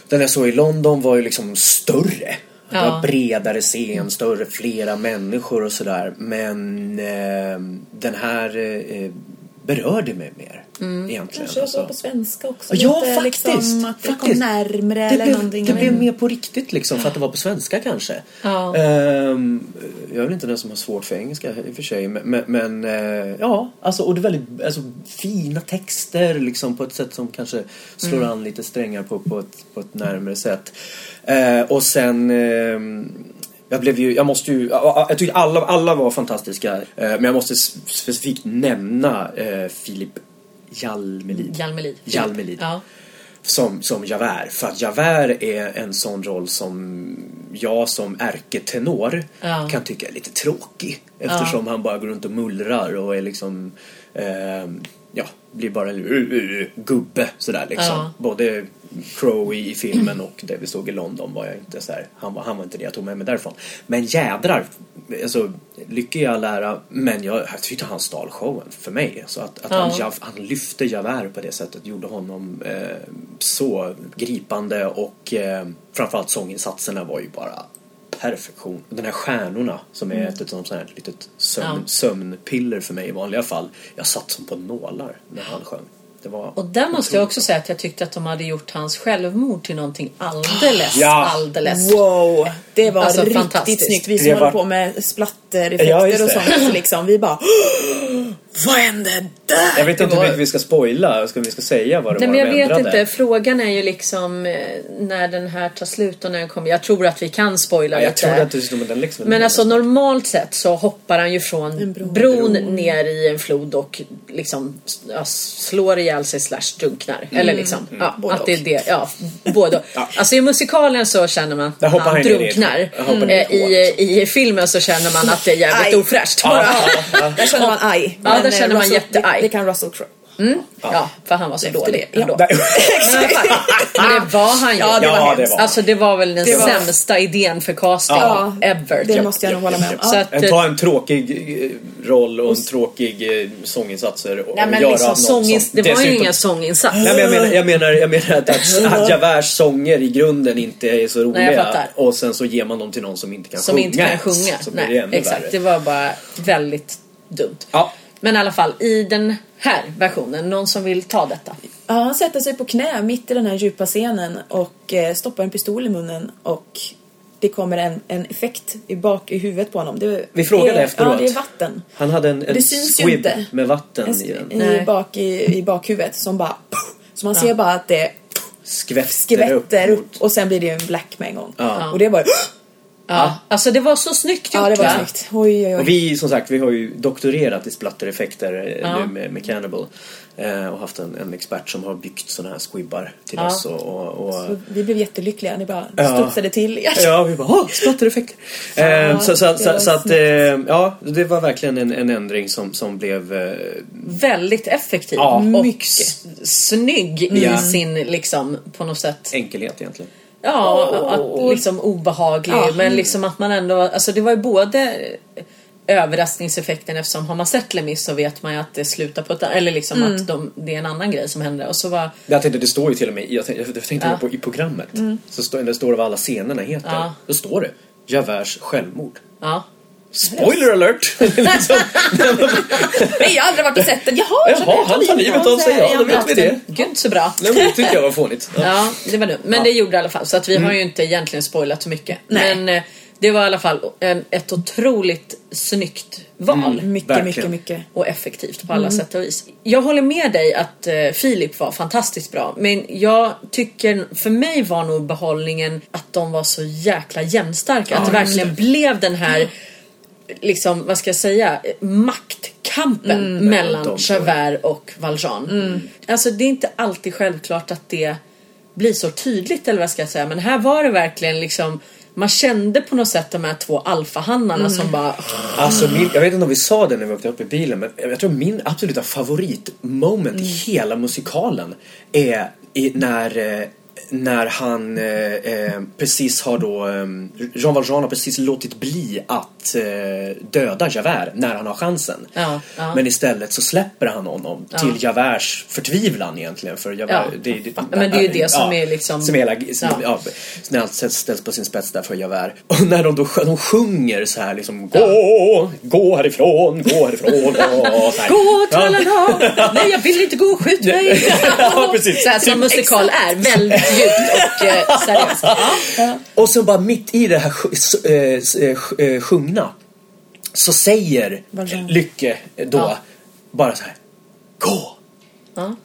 Den jag såg i London var ju liksom större. Det Ja. var bredare scen, större, flera människor och sådär. Men ehm, den här eh, berörde mig mer. Egentligen. Kanske alltså. på svenska också. Ja, lite, faktiskt. Liksom, att det kom faktiskt. närmre det eller blev, någonting. Det blev mer på riktigt liksom för att det var på svenska kanske. Ja. Ehm, jag är väl inte den som har svårt för engelska i och för sig. Men, men, eh, ja, alltså, och det är väldigt alltså, fina texter liksom på ett sätt som kanske slår an lite strängar på, på, ett, på ett närmare sätt. Eh, och sen ehm, jag blev ju, jag måste ju, jag tycker alla, alla var fantastiska. eh, Men jag måste specifikt nämna eh, Filip Jalmelid. Jalmelid. Jalmelid Ja. som, som Javert. För att Javert är en sån roll som jag som ärketenor Ja. kan tycka är lite tråkig. Eftersom han bara går runt och mullrar och är liksom ja, blir bara en uh, uh, uh, gubbe sådär liksom. Ja. Både Crow i, filmen och det vi såg i London var jag inte så här, han var, han var inte det jag tog med mig därifrån. Men jädrar, alltså lycka i all ära, men jag, jag tyckte han stal showen för mig. Så att, att han, Ja. Jav, han lyfte Javert på det sättet gjorde honom eh, så gripande och eh, framförallt sånginsatserna var ju bara perfektion. Den här stjärnorna som är ett, ett sånt här litet sömn, Ja. sömnpiller för mig i vanliga fall. Jag satt som på nålar när han sjöng. Det var Och där måste jag också säga att jag tyckte att de hade gjort hans självmord till någonting alldeles, Ja. alldeles. Wow, det var Alltså, riktigt fantastiskt. snyggt. Vi som Det håller var- på med splattereffekter Ja, och sånt liksom. Vi bara Vad hände? Jag vet inte hur mycket vi ska spoila, ska vi ska säga vad det Nej var men jag de vet ändrade. inte, frågan är ju liksom eh, när den här tar slut och när den kommer. Jag tror att vi kan spoila Ja, jag lite. trodde att du med den liksom. Men alltså normalt sett så hoppar han ju från En bro. bron ner i en flod och liksom ja, slår ihjäl sig slash drunknar. Eller liksom, ja, Både att det är det. Ja, både och. Alltså i musikalen så känner man att han han drunknar. ner i Eh, I, filmen så känner man att det är jävligt Aj. ofräscht. Ja, ja, ja. Där känner man aj. Ja, där Men, känner eh, man Russell- jätteaj. Det, det kan Russell Crowe. Ja, för han var så Efter dålig det, ja. ändå. Där- Men det var han ju. Ja, det var Ja, det var. Alltså det var väl den Det var- sämsta idén för casting Ja, ever. Det måste jag nog hålla med om. Ja. att, En, eh, ta en tråkig eh, roll och en tråkig eh, sånginsatser och, Nej men göra liksom något sångins, som det var ju dessutom- ingen sånginsats. Nej, men jag menar, jag menar, jag menar att, Javerts sånger i grunden inte är så roliga. Nej, jag fattar. och sen så ger man dem till någon som inte kan som sjunga inte kan sjunga. Nej, exakt. värre. Det var bara väldigt dumt. Ja. Men i alla fall, i den här versionen, någon som vill ta detta? Ja, han sätter sig på knä mitt i den här djupa scenen och eh, stoppar en pistol i munnen och det kommer en, en effekt i bak i huvudet på honom. Det Vi frågade är, efteråt. Ja, det är vatten. Han hade en, en Det syns ju inte. med vatten En, i den. i, bak, i, I bakhuvudet som bara... Så man ser bara att det Skvätter, skvätter upp. upp och sen blir det en black med en gång. Ja. Och det var Ja. Alltså det var så snyggt gjort Ja, det var va? snyggt. Oj, oj, oj. Och vi som sagt, vi har ju doktorerat i splattereffekter eh, Ja. nu med, med Cannibal. Eh, och haft en, en expert som har byggt sådana här squibbar till Ja. oss. Och, och, och, Så vi blev jättelyckliga. Ni bara Ja. studsade till. Ja, vi bara åh, splattereffekter. Eh, så så, det så, var så att, eh, ja, det var verkligen en, en ändring som, som blev eh, Väldigt effektiv Ja. och Mycket. snygg i Ja. sin liksom på något sätt enkelhet egentligen. Ja, Åh. att, liksom obehaglig. Ja. Men liksom att man ändå, alltså det var ju både överraskningseffekten eftersom har man sett Lemis så vet man ju att det slutar på ett eller liksom Mm. att de, det är en annan grej som händer. Och så var, Jag tänkte, det står ju till och med, jag tänkte, jag tänkte Ja. på i programmet. Så står, det står vad alla scenerna heter. Ja. Då står det Javerts självmord. ja. Spoiler alert! liksom. Nej, jag har aldrig varit och sett den. Jaha, Jaha, han tar livet av sig. Ja, då vet vi det. Gud så bra. Nej, men det tyckte jag var fånigt. Ja. Ja, det var dumt. Men det gjorde det i alla fall. Så att vi har ju inte egentligen spoilat så mycket. Nej. Men eh, det var i alla fall en, ett otroligt snyggt val. Mycket, Verkligen. mycket, mycket. och effektivt på alla sätt och vis. Jag håller med dig att eh, Filip var fantastiskt bra. Men jag tycker, för mig var nog behållningen att de var så jäkla jämnstarka. att det verkligen blev den här, liksom, vad ska jag säga, maktkampen mellan de två. Javert och Valjean. Alltså det är inte alltid självklart att det blir så tydligt eller vad ska jag säga. Men här var det verkligen liksom man kände på något sätt de här två alfahannarna som bara Alltså, min, jag vet inte om vi sa det när vi åkte upp i bilen, men jag tror min absoluta favoritmoment i hela musikalen är i, när eh, när han eh, eh, precis har då... Eh, Jean Valjean har precis låtit bli att eh, döda Javert när han har chansen. Ja, ja. Men istället så släpper han honom till Javerts förtvivlan egentligen. För Javert, Ja. det, det, Men det är ju det som är liksom- Som hela, som, Ja. ja. när allt ställs på sin spets där för Javert. Och när de då de sjunger så här liksom Gå, gå härifrån, gå härifrån. Och så här. Gå tralala! Nej jag vill inte gå, skjut mig! Ja, precis. Så här som Typ, musikal är, väldigt djupt och eh, seriöst. Ja. Och så bara mitt i det här eh, eh, sj- sjungna så säger Valjean. Lycke då Ja. bara så här Gå!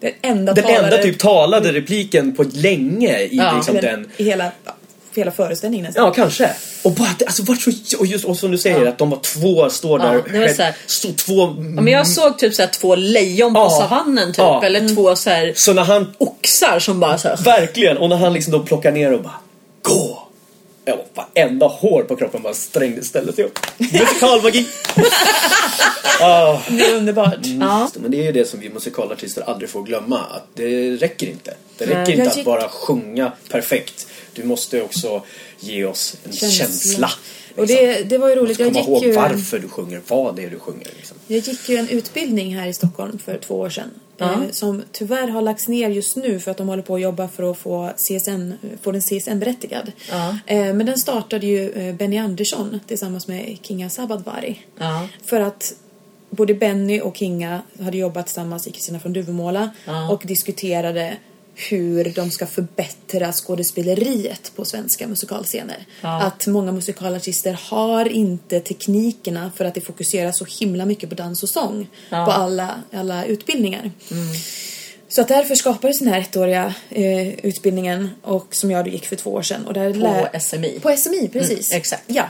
Den enda Den talare enda typ talade repliken på länge i Ja. liksom den i hela, ja, för hela föreställningen nästan. Ja, kanske. Och bara, det- alltså, vart så, och just och som du säger, att de var två, står Ja, där. det var så här- Stod två... Ja, Men jag såg typ så här två lejon på Ja. savannen typ. Ja. Eller två så här Så när han, oxar som bara så här. verkligen, och när han liksom då plockar ner och bara Gå! Ja, varenda hår på kroppen bara strängde, ställde sig upp. Musikalmagi! ah. Det är underbart. Ja. Men det är ju det som vi musikalartister aldrig får glömma. Att det räcker inte. Det räcker Nej. inte att bara sjunga perfekt. Du måste också ge oss en känsla. Och det, det var ju roligt. Du Jag måste komma gick, ihåg ju, varför du sjunger, vad det är du sjunger. Liksom. jag gick ju en utbildning här i Stockholm för två år sedan. Eh, som tyvärr har lagts ner just nu för att de håller på att jobba för att få, CSN, få den CSN-berättigad. Ja. Eh, men den startade ju eh, Benny Andersson tillsammans med Kinga Sabadvari. Ja. För att både Benny och Kinga hade jobbat tillsammans i Kristina från Duvemåla och diskuterade hur de ska förbättra skådespeleriet på svenska musikalscener. Ja. Att många musikalartister har inte teknikerna för att det fokuserar så himla mycket på dans och sång Ja. på alla, alla utbildningar. Så att därför skapades den här ettåriga eh, utbildningen och som jag gick för två år sedan. Och där lä- SMI. På SMI, precis. Mm, exakt. Ja.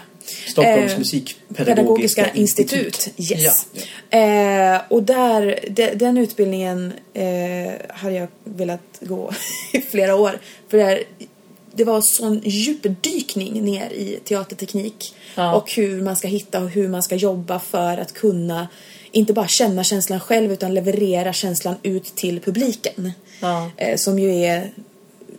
Stockholms Eh, musikpedagogiska Pedagogiska institut. Yes. Eh, och där, de, den utbildningen eh, hade jag velat gå i flera år. För där, det var sån djupdykning ner i teaterteknik. Ja. Och hur man ska hitta och hur man ska jobba för att kunna inte bara känna känslan själv utan leverera känslan ut till publiken. Ja. Eh, som ju är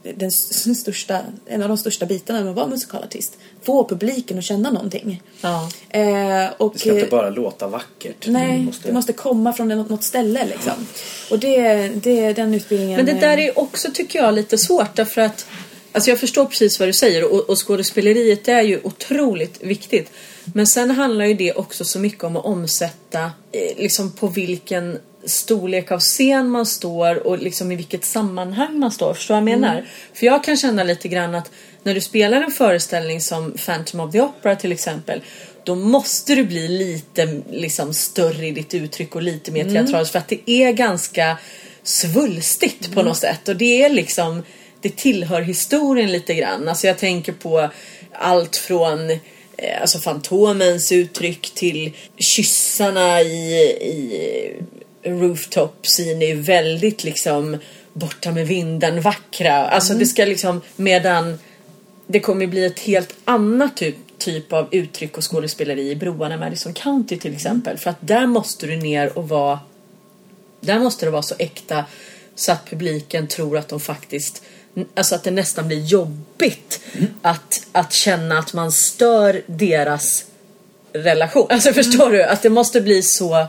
den största, en av de största bitarna med att vara musikalartist. Få publiken att känna någonting. Ja. Eh, och, Det ska inte eh, bara låta vackert. Nej, Du måste- det måste komma från något, något ställe liksom. Och det, det, den utbildningen... Men det där eh, är också, tycker jag, lite svårt därför att Alltså jag förstår precis vad du säger och, och skådespeleriet är ju otroligt viktigt. Men sen handlar ju det också så mycket om att omsätta eh, liksom på vilken storlek av scen man står och liksom i vilket sammanhang man står. Förstår du vad jag menar? För jag kan känna lite grann att när du spelar en föreställning som Phantom of the Opera till exempel då måste du bli lite liksom större i ditt uttryck och lite mer teatraliskt för att det är ganska svulstigt på något sätt och det är liksom det tillhör historien lite grann. Alltså jag tänker på allt från eh, alltså Fantomens uttryck till kyssarna i, i Rooftop scene är ju väldigt liksom borta med vinden vackra. Alltså det ska liksom medan det kommer bli ett helt annat typ, typ av uttryck och skådespeleri i Broarna Madison County till exempel. För att där måste du ner och vara där måste det vara så äkta så att publiken tror att de faktiskt Alltså att det nästan blir jobbigt att, att känna att man stör deras relation. Alltså förstår du? Att det måste bli så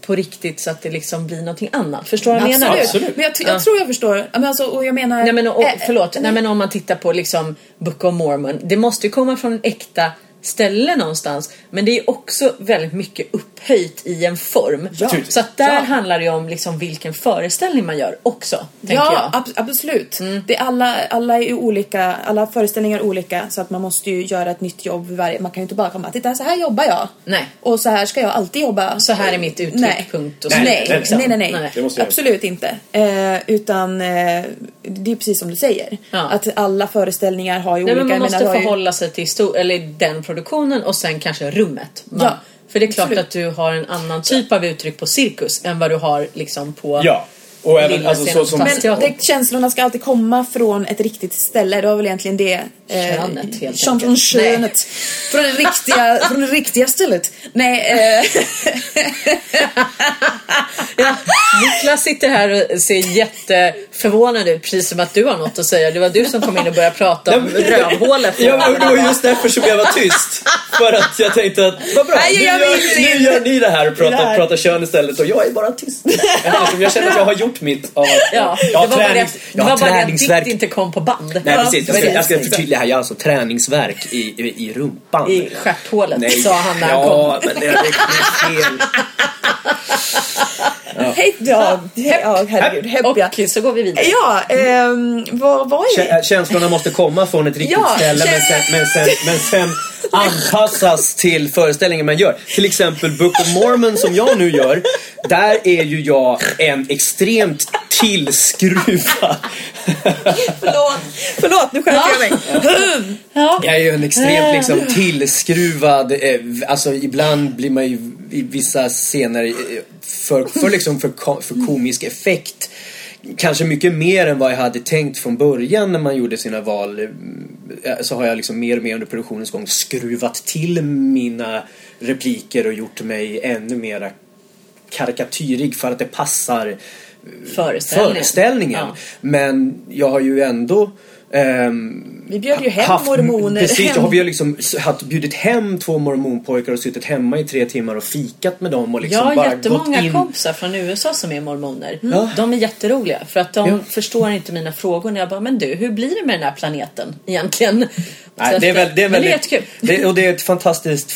på riktigt så att det liksom blir någonting annat. Förstår du vad jag menar? Absolut. Men jag, jag tror jag förstår. Ja, Men alltså, och jag menar... Nej men, och, eh, förlåt, nej, nej, men om man tittar på liksom Book of Mormon. Det måste ju komma från en äkta ställe någonstans. Men det är också väldigt mycket upphöjt i en form. Ja. Så att där Ja. handlar det om liksom vilken föreställning man gör också. Tänker Ja, jag. Mm. ab- absolut. Det är alla, alla är olika, alla föreställningar är olika så att man måste ju göra ett nytt jobb varje. Man kan ju inte bara komma titta så här jobbar jag. Nej. Och så här ska jag alltid jobba. Så här är mitt uttryck, nej. punkt och nej, slut, nej, liksom. nej, nej, nej. Nej. Absolut inte. Eh, utan eh, det är precis som du säger. Ja. Att alla föreställningar har ju Nej, olika. men man måste har ju- förhålla sig till eller den produktionen och sen kanske rummet. Man, Ja, för det är klart absolut. att du har en annan typ av uttryck på cirkus än vad du har liksom på Ja. Och även, alltså, så som- Men det, känslorna ska alltid komma från ett riktigt ställe. Det var väl egentligen det. Eh, Könet, helt Från, enkelt. könet. Från det riktiga, från det riktiga stället. Nej, eh, Ja, Niklas sitter här och ser jätteförvånad ut, precis som att du har något att säga. Det var du som kom in och började prata om rövhålet. Ja, det var just därför som jag var tyst. För att jag tänkte att, vad bra, Nej, nu, gör, nu gör ni det här och Det pratar, pratar kön istället och jag är bara tyst. Eftersom jag känner att jag har gjort mitt av att Ja, det jag har det tränings- att, det jag har var bara det att ditt inte kom på band. Nej precis, jag ska, jag ska förtydliga här. Jag har alltså träningsverk i, i, i rumpan. I stjärthålet, sa han när han ja, men det, det är fel. hej, ja, ja, herregud. Hepp, ja. Och så går vi vidare. Ja, ehm, vad var jag? Kä- Känslorna måste komma från ett riktigt Ja, ställe men sen, men, sen, men sen anpassas till föreställningen man gör. Till exempel Book of Mormon som jag nu gör. Där är ju jag en extremt tillskruvad... Förlåt, förlåt nu skärper jag mig. Ja. Jag är ju en extremt liksom tillskruvad, eh, alltså ibland blir man ju i vissa scener eh, för, för, liksom för, för komisk effekt Kanske mycket mer än vad jag hade tänkt från början när man gjorde sina val. eh, Så har jag liksom mer och mer under produktionens gång skruvat till mina repliker och gjort mig ännu mera karikatyrig för att det passar eh, Föreställningen. föreställningen. Ja. Men jag har ju ändå ehm, Vi bjöd ju hem haft- mormoner. Precis, hem. har ju liksom haft, bjudit hem två mormonpojkar och suttit hemma i tre timmar och fikat med dem och liksom Jag har jättemånga in. kompisar från USA som är mormoner. Ja. De är jätteroliga för att de Ja. förstår inte mina frågor. När jag bara, men du, hur blir det med den här planeten egentligen? Nej, det är väl, det är väldigt, det är jättekul. det, och det är ett fantastiskt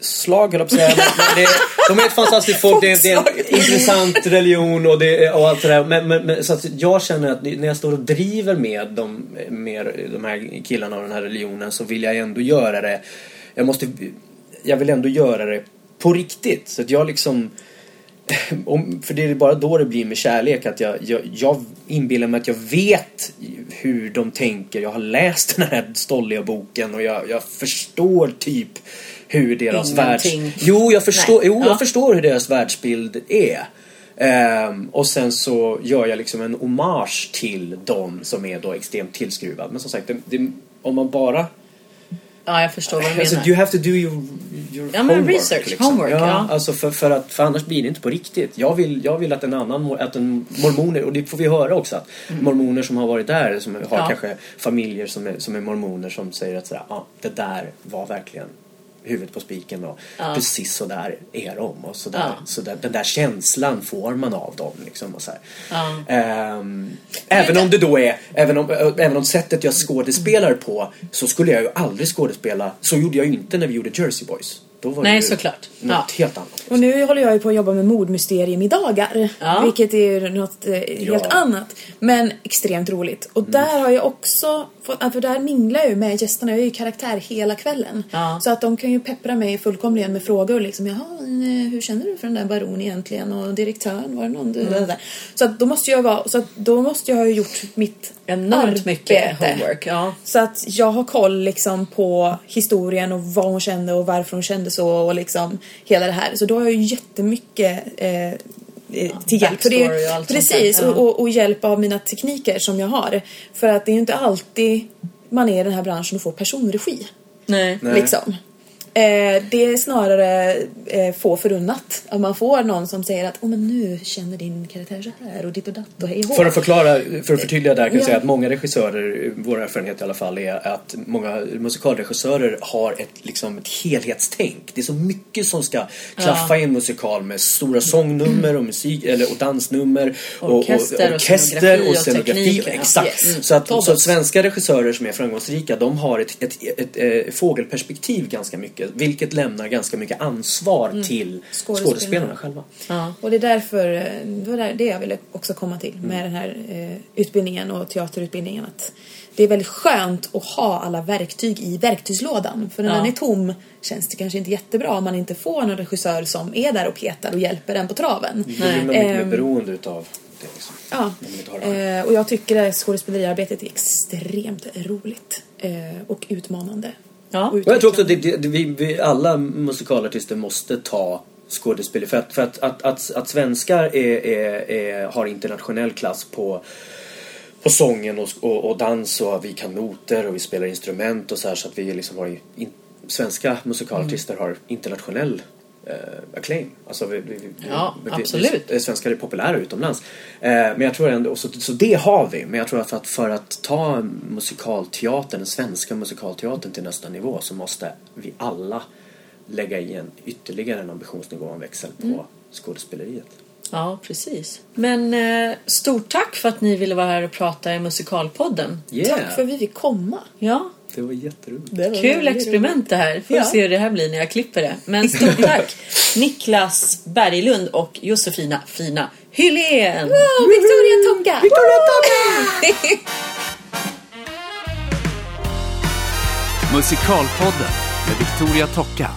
folkslag höll jag på att säga. Men, men det, de är ett fantastiskt folk, det är, det är en intressant religion och, det, och allt det där. Men, men, men, så att jag känner att när jag står och driver med de, med de här killarna och den här religionen så vill jag ändå göra det. Jag måste, jag vill ändå göra det på riktigt. Så att jag liksom om, för det är bara då det blir med kärlek att jag, jag, jag inbillar mig att jag vet hur de tänker. Jag har läst den här stolliga boken och jag, jag förstår typ hur deras världs... Ingenting. Jo, jag förstår, Nej. jo, Ja. jag förstår hur deras världsbild är. Ehm, och sen så gör jag liksom en hommage till dem som är då extremt tillskruvad. Men som sagt, det, det, om man bara... Ja, jag förstår vad du Alltså, menar. you have to do your, your Ja, men homework. research, liksom. homework, ja, ja. Alltså för, för, att, för annars blir det inte på riktigt. Jag vill, jag vill att en annan, att en mormoner, och det får vi höra också, att mormoner som har varit där, som har Mm. Ja. kanske familjer som är, som är mormoner som säger att sådär, ah, det där var verkligen huvudet på spiken och Ja. precis så där är de och så där, Ja. så där, den där känslan får man av dem liksom och så. Ja. Ehm, även om det då är, även om, äh, även om sättet jag skådespelar på så skulle jag ju aldrig skådespela, så gjorde jag ju inte när vi gjorde Jersey Boys. Då var Nej, det ju såklart. något helt annat. Och nu håller jag ju på att jobba med mordmysteriemiddagar. Ja. Vilket är ju något eh, helt Ja. annat. Men extremt roligt. Och där har jag också fått, ja, för där minglar jag ju med gästerna. Jag är ju karaktär hela kvällen. Ja. Så att de kan ju peppra mig fullkomligen med frågor liksom. Jaha, eh, hur känner du för den där baron egentligen? Och direktören, var det någon du... Mm. Så att då måste jag vara, så att då måste jag ha gjort mitt Enormt arbete. mycket homework. Ja. Så att jag har koll liksom på historien och vad hon kände och varför hon kände så och liksom hela det här. Så då har jag ju jättemycket eh, eh, till hjälp. För det och precis. Ja. och, och, och hjälp av mina tekniker som jag har. För att det är ju inte alltid man är i den här branschen och får personregi. Nej. Nej. Liksom. Eh, det är snarare eh, få förunnat. Att man får någon som säger att oh, men nu känner din karaktär så här och ditt och datt och hej och hå." För att förklara, för att förtydliga där kan jag Ja. säga att många regissörer, vår erfarenhet i alla fall, är att många musikalregissörer har ett, liksom, ett helhetstänk. Det är så mycket som ska klaffa i en musikal med stora sångnummer och musik eller och dansnummer och, Orkester och orkester och scenografi. Exakt. Yes. Så, att, så att svenska regissörer som är framgångsrika de har ett, ett, ett, ett, fågelperspektiv ganska mycket vilket lämnar ganska mycket ansvar till Skådespelarna. skådespelarna själva. Ja. Och det är därför, eh, det var det jag ville också komma till med den här eh, utbildningen och teaterutbildningen. Att det är väldigt skönt att ha alla verktyg i verktygslådan. För när Ja. den är tom känns det kanske inte jättebra om man inte får någon regissör som är där och petar och hjälper en på traven. Då blir man mycket mer Ehm, beroende utav det. Liksom. Ja, det. eh, och jag tycker det här skådespeleriarbetet är extremt roligt eh, och utmanande. Ja. Och Och jag tror också att det, det, vi, vi, alla musikalartister måste ta skådespel. För att, för att, att, att, att svenskar är, är, är, har internationell klass på på sången och, och, och dans och vi kan noter och vi spelar instrument och så här så att vi liksom har in, svenska musikalartister har internationell eh, acclaim. Alltså vi, vi, Ja, vi, absolut. Vi, svenskar är populära utomlands. Eh, men jag tror ändå, så, så det har vi. Men jag tror att för att, för att ta musikalteatern, den svenska musikalteatern till nästa nivå så måste vi alla lägga i en ytterligare en ambitionsnivå och en växel på Mm. skådespeleriet. Ja, precis. Men eh, stort tack för att ni ville vara här och prata i Musikalpodden. Yeah, Tack för att vi fick komma. Ja, det var jätteroligt. Det var kul experiment det här. Får Ja. se hur det här blir när jag klipper det. Men stort tack Niklas Berglund och Josefina Fina Hylén. roligt. Victoria Tonka! Musikalpodden med Victoria Tocka.